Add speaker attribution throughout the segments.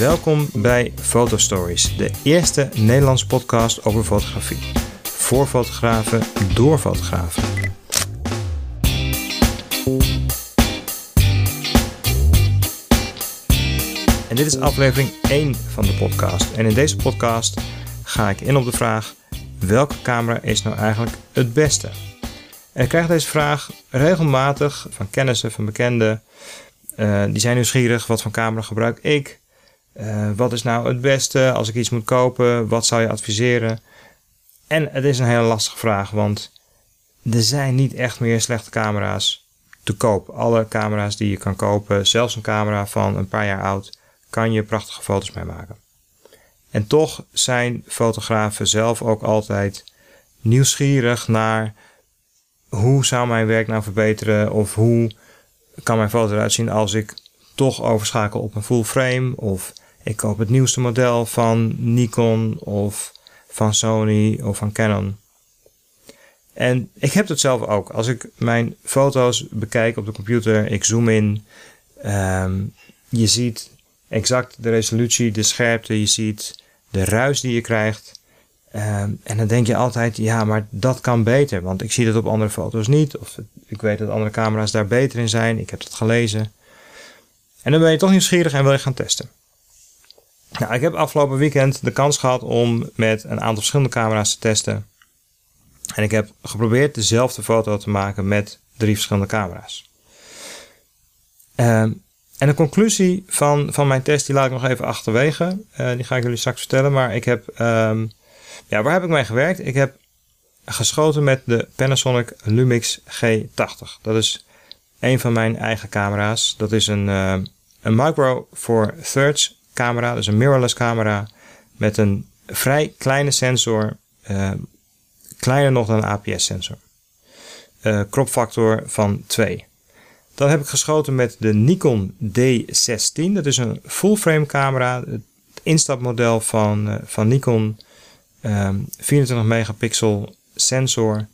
Speaker 1: Welkom bij Fotostories, de eerste Nederlandse podcast over fotografie. Voor fotografen, door fotografen. En dit is aflevering 1 van de podcast. En in deze podcast ga ik in op de vraag: welke camera is nou eigenlijk het beste? En ik krijg deze vraag regelmatig van kennissen, van bekenden. Uh, die zijn nieuwsgierig. Wat voor camera gebruik ik? Uh, wat is nou het beste als ik iets moet kopen? Wat zou je adviseren? En het is een hele lastige vraag, want er zijn niet echt meer slechte camera's te koop. Alle camera's die je kan kopen, zelfs een camera van een paar jaar oud, kan je prachtige foto's mee maken. En toch zijn fotografen zelf ook altijd nieuwsgierig naar hoe zou mijn werk nou verbeteren of hoe kan mijn foto eruit zien als ik toch overschakel op een full frame of ik koop het nieuwste model van Nikon of van Sony of van Canon. En ik heb het zelf ook. Als ik mijn foto's bekijk op de computer, ik zoom in, um, je ziet exact de resolutie, de scherpte, je ziet de ruis die je krijgt. Um, en dan denk je altijd, ja, maar dat kan beter, want ik zie dat op andere foto's niet. Of ik weet dat andere camera's daar beter in zijn, ik heb het gelezen. En dan ben je toch nieuwsgierig en wil je gaan testen. Nou, ik heb afgelopen weekend de kans gehad om met een aantal verschillende camera's te testen. En ik heb geprobeerd dezelfde foto te maken met drie verschillende camera's. Um, en de conclusie van, van mijn test, die laat ik nog even achterwege. Uh, die ga ik jullie straks vertellen. Maar ik heb, um, ja, waar heb ik mee gewerkt? Ik heb geschoten met de Panasonic Lumix G80. Dat is een van mijn eigen camera's. Dat is een, uh, een Micro Four Thirds camera, dus een mirrorless camera met een vrij kleine sensor, uh, kleiner nog dan een APS sensor. Uh, kropfactor van 2. Dan heb ik geschoten met de Nikon D16. Dat is een full frame camera. Het instapmodel van, uh, van Nikon. Um, 24 megapixel sensor.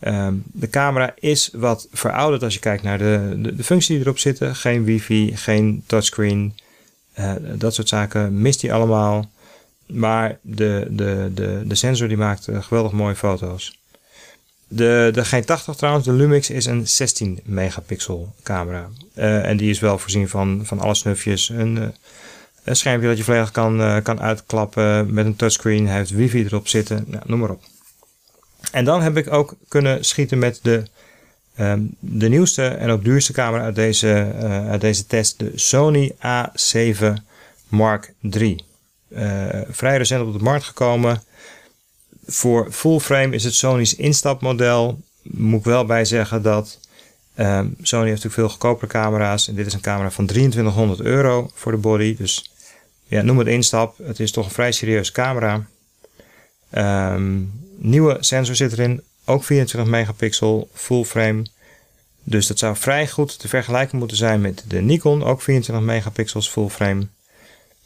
Speaker 1: Um, de camera is wat verouderd als je kijkt naar de, de, de functies die erop zitten. Geen wifi, geen touchscreen. Uh, dat soort zaken mist hij allemaal. Maar de, de, de, de sensor die maakt geweldig mooie foto's. De, de G80 trouwens, de Lumix, is een 16 megapixel camera. Uh, en die is wel voorzien van, van alle snufjes. Een, een schermpje dat je volledig kan, kan uitklappen met een touchscreen. Hij heeft wifi erop zitten, nou, noem maar op. En dan heb ik ook kunnen schieten met de, um, de nieuwste en ook duurste camera uit deze, uit deze test. De Sony A7 Mark III. vrij recent op de markt gekomen. Voor full frame is het Sony's instapmodel. Moet ik wel bij zeggen dat um, Sony heeft natuurlijk veel goedkopere camera's. En dit is een camera van 2300 euro voor de body. Dus ja, noem het instap. Het is toch een vrij serieuze camera. Um, nieuwe sensor zit erin. Ook 24 megapixel full frame. Dus dat zou vrij goed te vergelijken moeten zijn met de Nikon. Ook 24 megapixels full frame.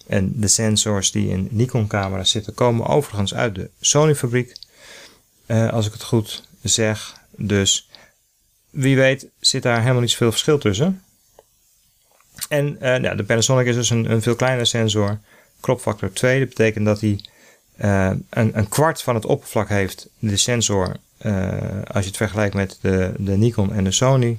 Speaker 1: En de sensors die in Nikon-camera's zitten, komen overigens uit de Sony-fabriek. Uh, als ik het goed zeg. Dus wie weet zit daar helemaal niet zoveel verschil tussen. En uh, ja, de Panasonic is dus een, een veel kleinere sensor. Kropfactor 2. Dat betekent dat hij uh, een, een, kwart van het oppervlak heeft. De sensor. Als je het vergelijkt met de, de Nikon en de Sony.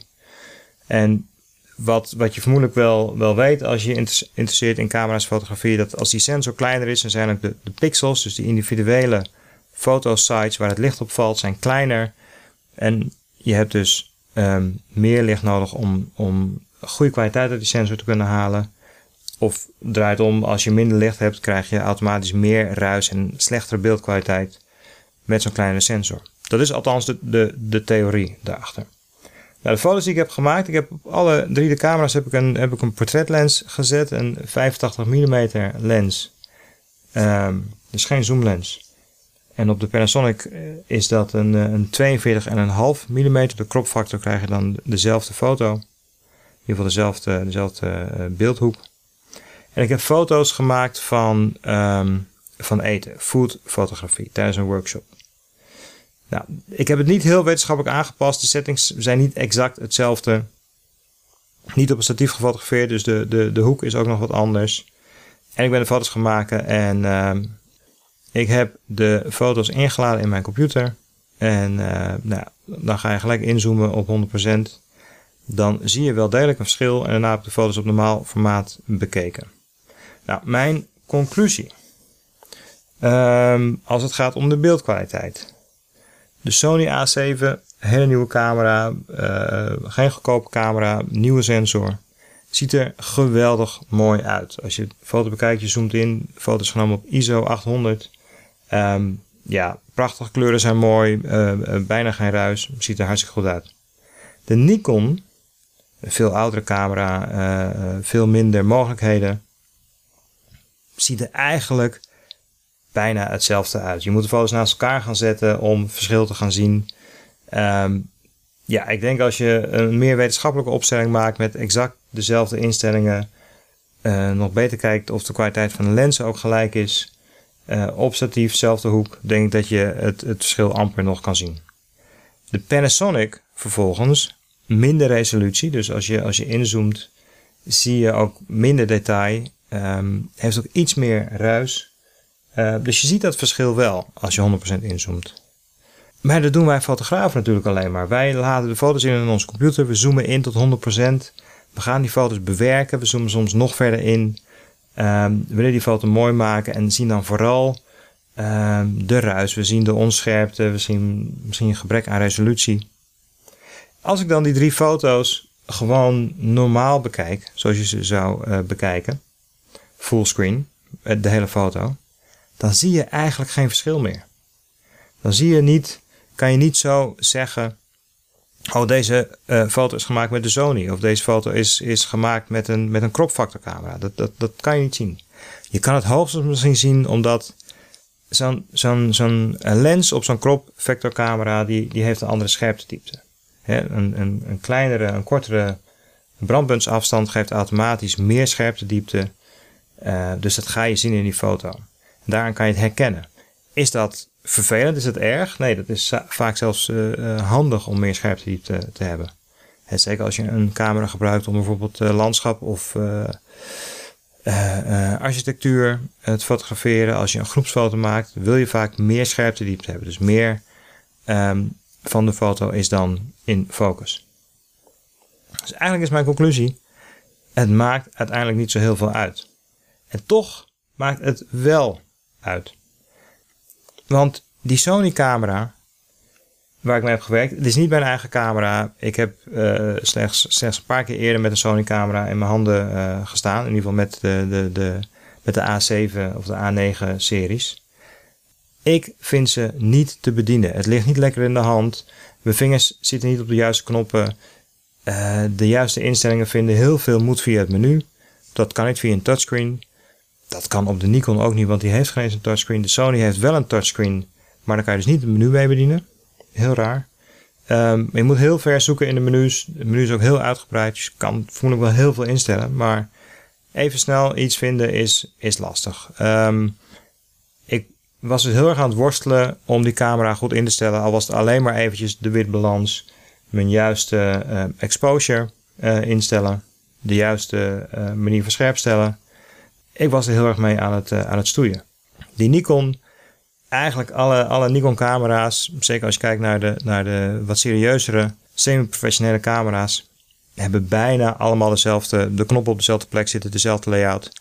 Speaker 1: En wat, wat je vermoedelijk wel, wel weet als je interesseert in camera's fotografie, dat als die sensor kleiner is, dan zijn ook de, de pixels, dus die individuele fotosites waar het licht op valt, zijn kleiner. En je hebt dus um, meer licht nodig om, om goede kwaliteit uit die sensor te kunnen halen. Of draait om, als je minder licht hebt, krijg je automatisch meer ruis en slechtere beeldkwaliteit met zo'n kleine sensor. Dat is althans de, de, de theorie daarachter. Nou, de foto's die ik heb gemaakt, ik heb op alle drie de camera's heb ik een, heb ik een portretlens gezet, een 85 mm lens. Um, dus geen zoomlens. En op de Panasonic eh, is dat een, eh, een 42,5 mm. De kropfactor krijg je dan dezelfde foto. In ieder geval dezelfde, dezelfde uh, beeldhoek. En ik heb foto's gemaakt van, um, van eten, foodfotografie, tijdens een workshop. Nou, ik heb het niet heel wetenschappelijk aangepast. De settings zijn niet exact hetzelfde. Niet op een statief gefotografeerd, dus de, de, de hoek is ook nog wat anders. En ik ben de foto's gaan maken en ehm, ik heb de foto's ingeladen in mijn computer. En uh, nou, dan ga je gelijk inzoomen op 100%. Dan zie je wel degelijk een verschil en daarna heb ik de foto's op normaal formaat bekeken. Nou, mijn conclusie. Um, als het gaat om de beeldkwaliteit. De Sony A7, hele nieuwe camera, uh, geen goedkope camera, nieuwe sensor. Ziet er geweldig mooi uit. Als je de foto bekijkt, je zoomt in, foto's genomen op ISO 800. Um, ja, prachtige kleuren zijn mooi, uh, bijna geen ruis, ziet er hartstikke goed uit. De Nikon, een veel oudere camera, veel minder mogelijkheden, ziet er eigenlijk bijna hetzelfde uit. Je moet de foto's naast elkaar gaan zetten om verschil te gaan zien. Um, ja, ik denk als je een meer wetenschappelijke opstelling maakt met exact dezelfde instellingen, uh, nog beter kijkt of de kwaliteit van de lens ook gelijk is, uh, op statief, zelfde hoek, denk ik dat je het, het verschil amper nog kan zien. De Panasonic vervolgens, minder resolutie, dus als je, als je inzoomt, zie je ook minder detail, um, heeft ook iets meer ruis. Uh, dus je ziet dat verschil wel als je 100% inzoomt. Maar dat doen wij fotografen natuurlijk alleen maar. Wij laden de foto's in in onze computer, we zoomen in tot 100%. We gaan die foto's bewerken, we zoomen soms nog verder in. Um, we willen die foto mooi maken en zien dan vooral um, de ruis. We zien de onscherpte, we zien misschien een gebrek aan resolutie. Als ik dan die drie foto's gewoon normaal bekijk, zoals je ze zou uh, bekijken, fullscreen, eh, de hele foto, dan zie je eigenlijk geen verschil meer. Dan zie je niet, kan je niet zo zeggen, oh deze uh, foto is gemaakt met de Sony of deze foto is, is gemaakt met een, met een crop factor camera. Dat, dat, dat kan je niet zien. Je kan het hoogstens misschien zien omdat zo'n zo'n zo'n lens op zo'n crop factor camera die, die heeft een andere scherptediepte. He, een, een, een kleinere, een kortere brandpuntsafstand geeft automatisch meer scherptediepte. Uh, dus dat ga je zien in die foto. Daaraan kan je het herkennen. Is dat vervelend? Is dat erg? Nee, dat is vaak zelfs uh, handig om meer scherpte te, hebben. En zeker als je een camera gebruikt om bijvoorbeeld uh, landschap of architectuur te fotograferen. Als je een groepsfoto maakt, wil je vaak meer scherptediepte hebben. Dus meer um, van de foto is dan in focus. Dus eigenlijk is mijn conclusie: het maakt uiteindelijk niet zo heel veel uit. En toch maakt het wel uit. Want die Sony camera, waar ik mee heb gewerkt, het is niet mijn eigen camera. Ik heb uh, slechts, slechts een paar keer eerder met een Sony camera in mijn handen uh, gestaan. In ieder geval met de, de, de, met de A7 of de A9 series. Ik vind ze niet te bedienen. Het ligt niet lekker in de hand. Mijn vingers zitten niet op de juiste knoppen. Uh, de juiste instellingen vinden heel veel moet via het menu. Dat kan niet via een touchscreen. Dat kan op de Nikon ook niet, want die heeft geen een touchscreen. De Sony heeft wel een touchscreen, maar dan kan je dus niet het menu mee bedienen. Heel raar. Um, je moet heel ver zoeken in de menus. Het menu is ook heel uitgebreid, dus je kan vermoedelijk wel heel veel instellen. Maar even snel iets vinden is, is lastig. Um, ik was dus heel erg aan het worstelen om die camera goed in te stellen. Al was het alleen maar eventjes de witbalans, mijn juiste uh, exposure uh, instellen, de juiste uh, manier van scherp stellen ik was er heel erg mee aan het, uh, aan het stoeien. Die Nikon, eigenlijk alle, alle Nikon camera's, zeker als je kijkt naar de, naar de wat serieuzere semi-professionele camera's, hebben bijna allemaal dezelfde, de knoppen op dezelfde plek zitten, dezelfde layout.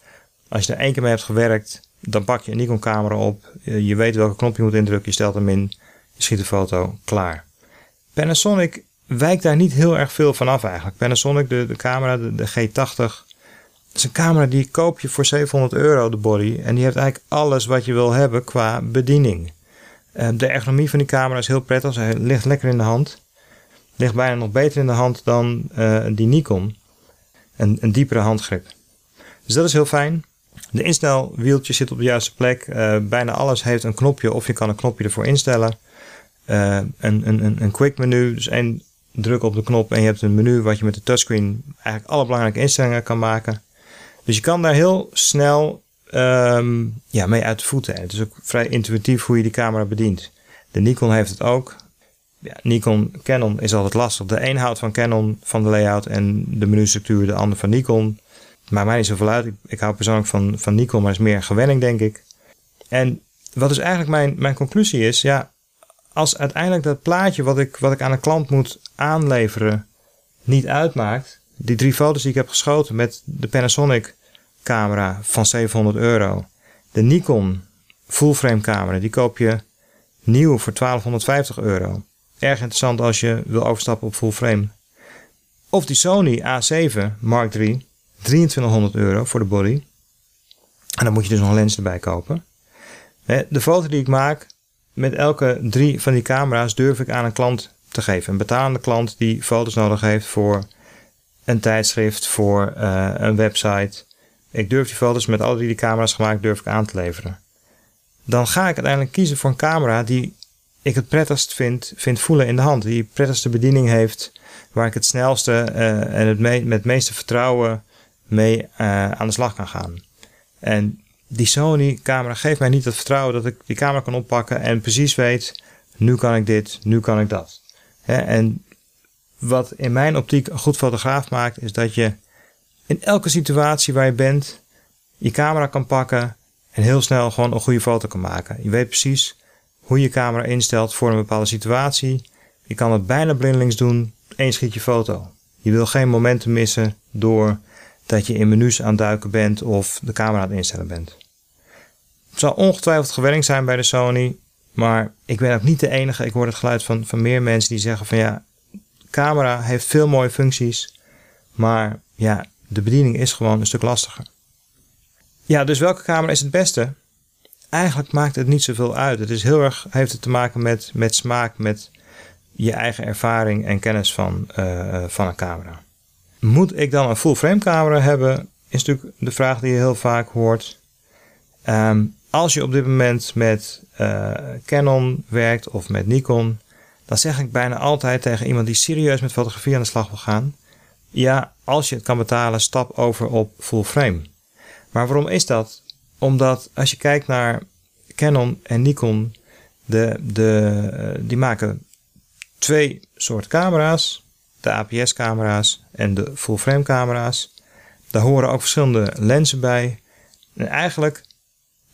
Speaker 1: Als je er één keer mee hebt gewerkt, dan pak je een Nikon camera op, je weet welke knop je moet indrukken, je stelt hem in, je schiet de foto, klaar. Panasonic wijkt daar niet heel erg veel van af eigenlijk. Panasonic, de, de camera, de G80, is een camera die koop je voor 700 euro, de body. En die heeft eigenlijk alles wat je wil hebben qua bediening. Uh, de ergonomie van die camera is heel prettig. Hij ligt lekker in de hand. Ligt bijna nog beter in de hand dan uh, die Nikon. Een, een diepere handgrip. Dus dat is heel fijn. De instelwieltje zit op de juiste plek. Uh, bijna alles heeft een knopje of je kan een knopje ervoor instellen. een, een, een quick menu, dus één druk op de knop en je hebt een menu wat je met de touchscreen eigenlijk alle belangrijke instellingen kan maken. Dus je kan daar heel snel um, ja, mee uit de voeten. Het is ook vrij intuïtief hoe je die camera bedient. De Nikon heeft het ook. Ja, Nikon, Canon is altijd lastig. De een houdt van Canon van de layout en de menustructuur, de ander van Nikon. maakt mij niet zoveel uit. Ik, ik hou persoonlijk van, van Nikon, maar is meer gewenning, denk ik. En wat dus eigenlijk mijn, mijn conclusie is, ja, als uiteindelijk dat plaatje wat ik, wat ik aan een klant moet aanleveren niet uitmaakt, die drie foto's die ik heb geschoten met de Panasonic camera van 700 euro, de Nikon full frame camera, die koop je nieuw voor 1250 euro. Erg interessant als je wil overstappen op full frame. Of die Sony A7 Mark III, 2300 euro voor de body. En dan moet je dus nog een lens erbij kopen. De foto die ik maak met elke drie van die camera's durf ik aan een klant te geven. Een betalende klant die foto's nodig heeft voor een tijdschrift, voor uh, een website. Ik durf die foto's met drie die camera's gemaakt durf ik aan te leveren. Dan ga ik uiteindelijk kiezen voor een camera die ik het prettigst vind, vind voelen in de hand. Die prettigste bediening heeft, waar ik het snelste uh, en het met het meeste vertrouwen mee uh, aan de slag kan gaan. En die Sony camera geeft mij niet het vertrouwen dat ik die camera kan oppakken en precies weet, nu kan ik dit, nu kan ik dat. en wat in mijn optiek een goed fotograaf maakt, is dat je in elke situatie waar je bent, je camera kan pakken en heel snel gewoon een goede foto kan maken. Je weet precies hoe je camera instelt voor een bepaalde situatie. Je kan het bijna blindelings doen, één schiet foto. Je wil geen momenten missen door dat je in menus aan het duiken bent of de camera aan het instellen bent. Het zal ongetwijfeld gewenning zijn bij de Sony, maar ik ben ook niet de enige. Ik hoor het geluid van, van meer mensen die zeggen van ja, camera heeft veel mooie functies, maar ja, de bediening is gewoon een stuk lastiger. Ja, dus welke camera is het beste? Eigenlijk maakt het niet zoveel uit. Het is heel erg, heeft het te maken met, met smaak, met je eigen ervaring en kennis van, uh, van een camera. Moet ik dan een full frame camera hebben? Is natuurlijk de vraag die je heel vaak hoort. Um, als je op dit moment met uh, Canon werkt of met Nikon, dan zeg ik bijna altijd tegen iemand die serieus met fotografie aan de slag wil gaan: ja, als je het kan betalen, stap over op full frame. Maar waarom is dat? Omdat als je kijkt naar Canon en Nikon, de, de, eh, die maken twee soorten camera's: de APS-camera's en de full frame camera's. Daar horen ook verschillende lenzen bij. En eigenlijk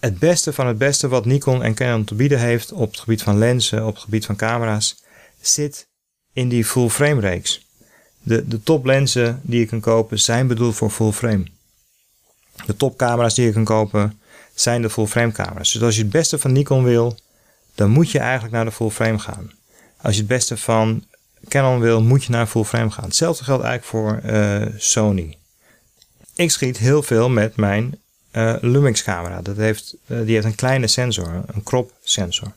Speaker 1: het beste van het beste wat Nikon en Canon te bieden heeft op het gebied van lenzen, op het gebied van camera's, zit in die full frame reeks. De, de toplenzen die je kan kopen zijn bedoeld voor full frame. De topcamera's die je kan kopen zijn de full frame camera's. Dus als je het beste van Nikon wil, dan moet je eigenlijk naar de full frame gaan. Als je het beste van Canon wil, moet je naar full frame gaan. Hetzelfde geldt eigenlijk voor uh, Sony. Ik schiet heel veel met mijn uh, Lumix camera. Dat heeft, uh, die heeft een kleine sensor, een crop sensor.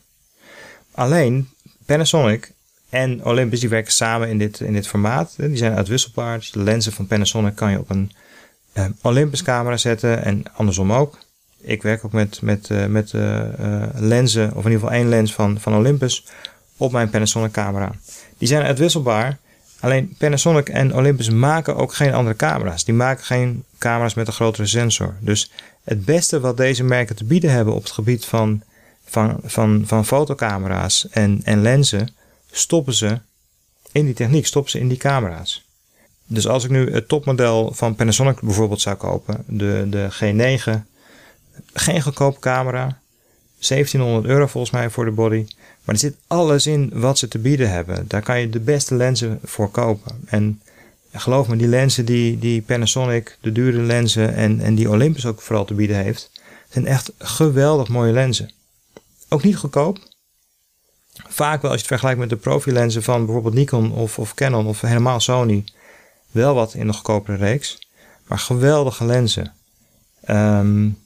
Speaker 1: Alleen Panasonic en Olympus die werken samen in dit, in dit formaat. Die zijn uitwisselbaar. Dus de lenzen van Panasonic kan je op een uh, Olympus camera zetten en andersom ook. Ik werk ook met, met, met lenzen, of in ieder geval één lens van, van Olympus op mijn Panasonic camera. Die zijn uitwisselbaar. Alleen Panasonic en Olympus maken ook geen andere camera's. Die maken geen camera's met een grotere sensor. Dus het beste wat deze merken te bieden hebben op het gebied van, van, van, van fotocamera's en, en lenzen, stoppen ze in die techniek, stoppen ze in die camera's. Dus als ik nu het topmodel van Panasonic bijvoorbeeld zou kopen, de, de G9, geen goedkope camera, 1700 euro volgens mij voor de body. Maar er zit alles in wat ze te bieden hebben. Daar kan je de beste lenzen voor kopen. En geloof me, die lenzen die, die Panasonic, de dure lenzen en, en die Olympus ook vooral te bieden heeft, zijn echt geweldig mooie lenzen. Ook niet goedkoop. Vaak wel als je het vergelijkt met de profilenzen van bijvoorbeeld Nikon of, of Canon of helemaal Sony. Wel wat in de goedkopere reeks. Maar geweldige lenzen. Um,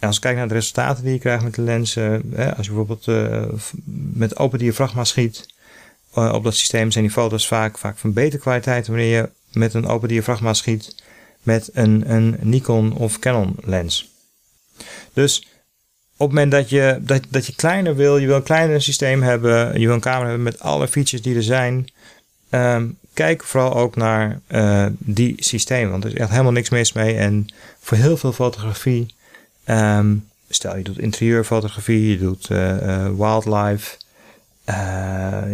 Speaker 1: als ik kijk naar de resultaten die je krijgt met de lenzen, hè, als je bijvoorbeeld uh, met open diafragma schiet uh, op dat systeem, zijn die foto's vaak, vaak van betere kwaliteit wanneer je met een open diafragma schiet met een, een Nikon of Canon lens. Dus op het moment dat je, dat, dat je kleiner wil, je wil een kleiner systeem hebben, je wil een camera hebben met alle features die er zijn, um, kijk vooral ook naar uh, die systemen. Want er is echt helemaal niks mis mee. En voor heel veel fotografie Um, stel je doet interieurfotografie, je doet uh, uh, wildlife,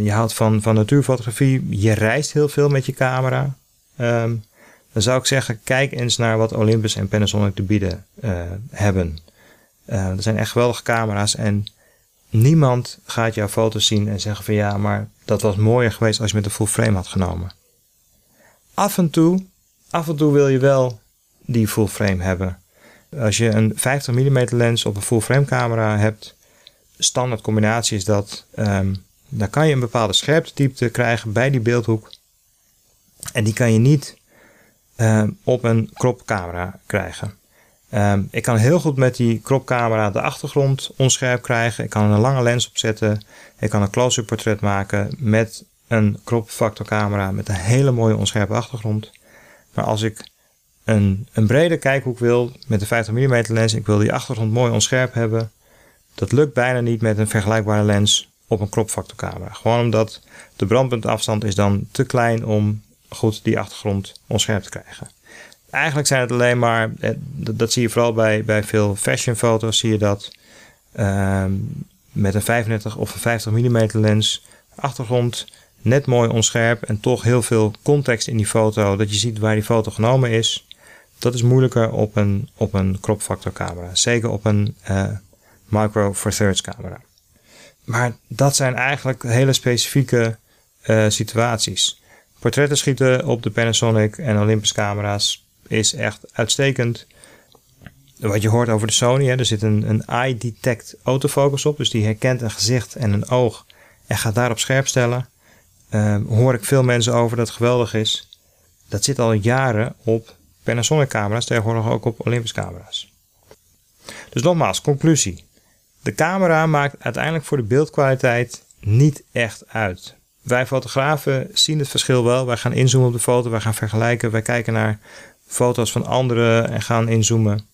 Speaker 1: je houdt van, van natuurfotografie, je reist heel veel met je camera. Um, dan zou ik zeggen, kijk eens naar wat Olympus en Panasonic te bieden hebben. Uh, er zijn echt geweldige camera's en niemand gaat jouw foto's zien en zeggen van ja, maar dat was mooier geweest als je met een full frame had genomen. Af en toe, af en toe wil je wel die full frame hebben. Als je een 50 mm lens op een full frame camera hebt, standaard combinatie is dat, um, dan kan je een bepaalde scherptediepte krijgen bij die beeldhoek. En die kan je niet um, op een cropcamera krijgen. Um, ik kan heel goed met die cropcamera de achtergrond onscherp krijgen. Ik kan een lange lens opzetten. Ik kan een close-up portret maken met een crop factor camera met een hele mooie onscherpe achtergrond. Maar als ik een, een brede kijkhoek wil met een 50 mm lens, ik wil die achtergrond mooi onscherp hebben. Dat lukt bijna niet met een vergelijkbare lens op een crop factor camera. Gewoon omdat de brandpuntafstand is dan te klein om goed die achtergrond onscherp te krijgen. Eigenlijk zijn het alleen maar, eh, dat zie je vooral bij, bij veel fashion foto's, zie je dat ehm, met een 35 of een 50 mm lens achtergrond net mooi onscherp en toch heel veel context in die foto, dat je ziet waar die foto genomen is. Dat is moeilijker op een, op een crop factor camera. Zeker op een uh, micro four thirds camera. Maar dat zijn eigenlijk hele specifieke uh, situaties. Portretten schieten op de Panasonic en Olympus camera's is echt uitstekend. Wat je hoort over de Sony, hè, er zit een, een eye detect autofocus op. Dus die herkent een gezicht en een oog en gaat daarop scherp stellen. Uh, hoor ik veel mensen over dat het geweldig is. Dat zit al jaren op Panasonic camera's, tegenwoordig ook op Olympus camera's. Dus nogmaals, conclusie. De camera maakt uiteindelijk voor de beeldkwaliteit niet echt uit. Wij fotografen zien het verschil wel. Wij gaan inzoomen op de foto, wij gaan vergelijken, wij kijken naar foto's van anderen en gaan inzoomen.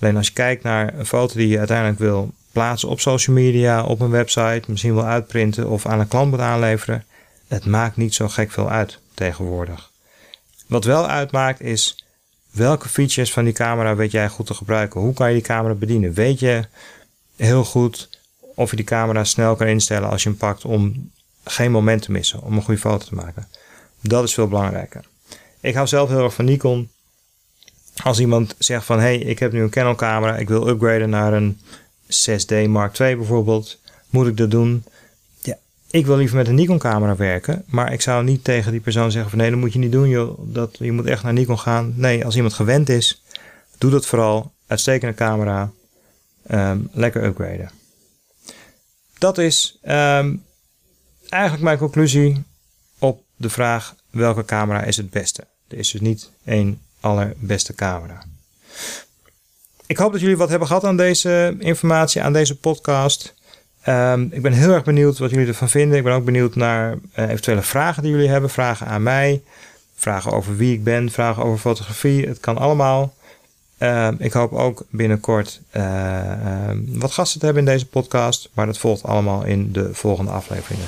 Speaker 1: Alleen als je kijkt naar een foto die je uiteindelijk wil plaatsen op social media, op een website, misschien wil uitprinten of aan een klant moet aanleveren, het maakt niet zo gek veel uit tegenwoordig. Wat wel uitmaakt is welke features van die camera weet jij goed te gebruiken. Hoe kan je die camera bedienen? Weet je heel goed of je die camera snel kan instellen als je hem pakt om geen moment te missen, om een goede foto te maken. Dat is veel belangrijker. Ik hou zelf heel erg van Nikon. Als iemand zegt van hey, ik heb nu een Canon camera, ik wil upgraden naar een 6D Mark II bijvoorbeeld, moet ik dat doen? Ja, ik wil liever met een Nikon camera werken, maar ik zou niet tegen die persoon zeggen van nee, dat moet je niet doen joh, dat, je moet echt naar Nikon gaan. Nee, als iemand gewend is, doe dat vooral. Uitstekende camera, um, lekker upgraden. Dat is um, eigenlijk mijn conclusie op de vraag welke camera is het beste. Er is dus niet één allerbeste camera. Ik hoop dat jullie wat hebben gehad aan deze informatie, aan deze podcast. Um, ik ben heel erg benieuwd wat jullie ervan vinden. Ik ben ook benieuwd naar uh, eventuele vragen die jullie hebben. Vragen aan mij, vragen over wie ik ben, vragen over fotografie. Het kan allemaal. Uh, ik hoop ook binnenkort uh, wat gasten te hebben in deze podcast. Maar dat volgt allemaal in de volgende afleveringen.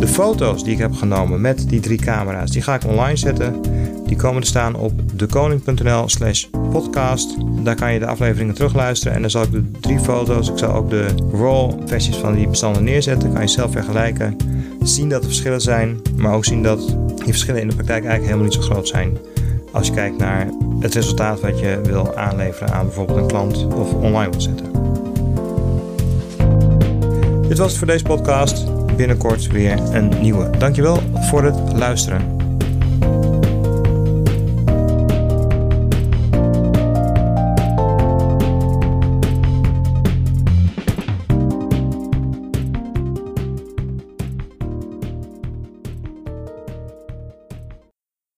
Speaker 1: De foto's die ik heb genomen met die drie camera's, die ga ik online zetten. Die komen te staan op dekoning.nl slash podcast. Daar kan je de afleveringen terugluisteren. En dan zal ik de drie foto's, ik zal ook de raw versies van die bestanden neerzetten. Kan je zelf vergelijken. Zien dat er verschillen zijn, maar ook zien dat die verschillen in de praktijk eigenlijk helemaal niet zo groot zijn. Als je kijkt naar het resultaat wat je wil aanleveren aan bijvoorbeeld een klant of online wil zetten. Dit was het voor deze podcast binnenkort weer een nieuwe. Dankjewel voor het luisteren.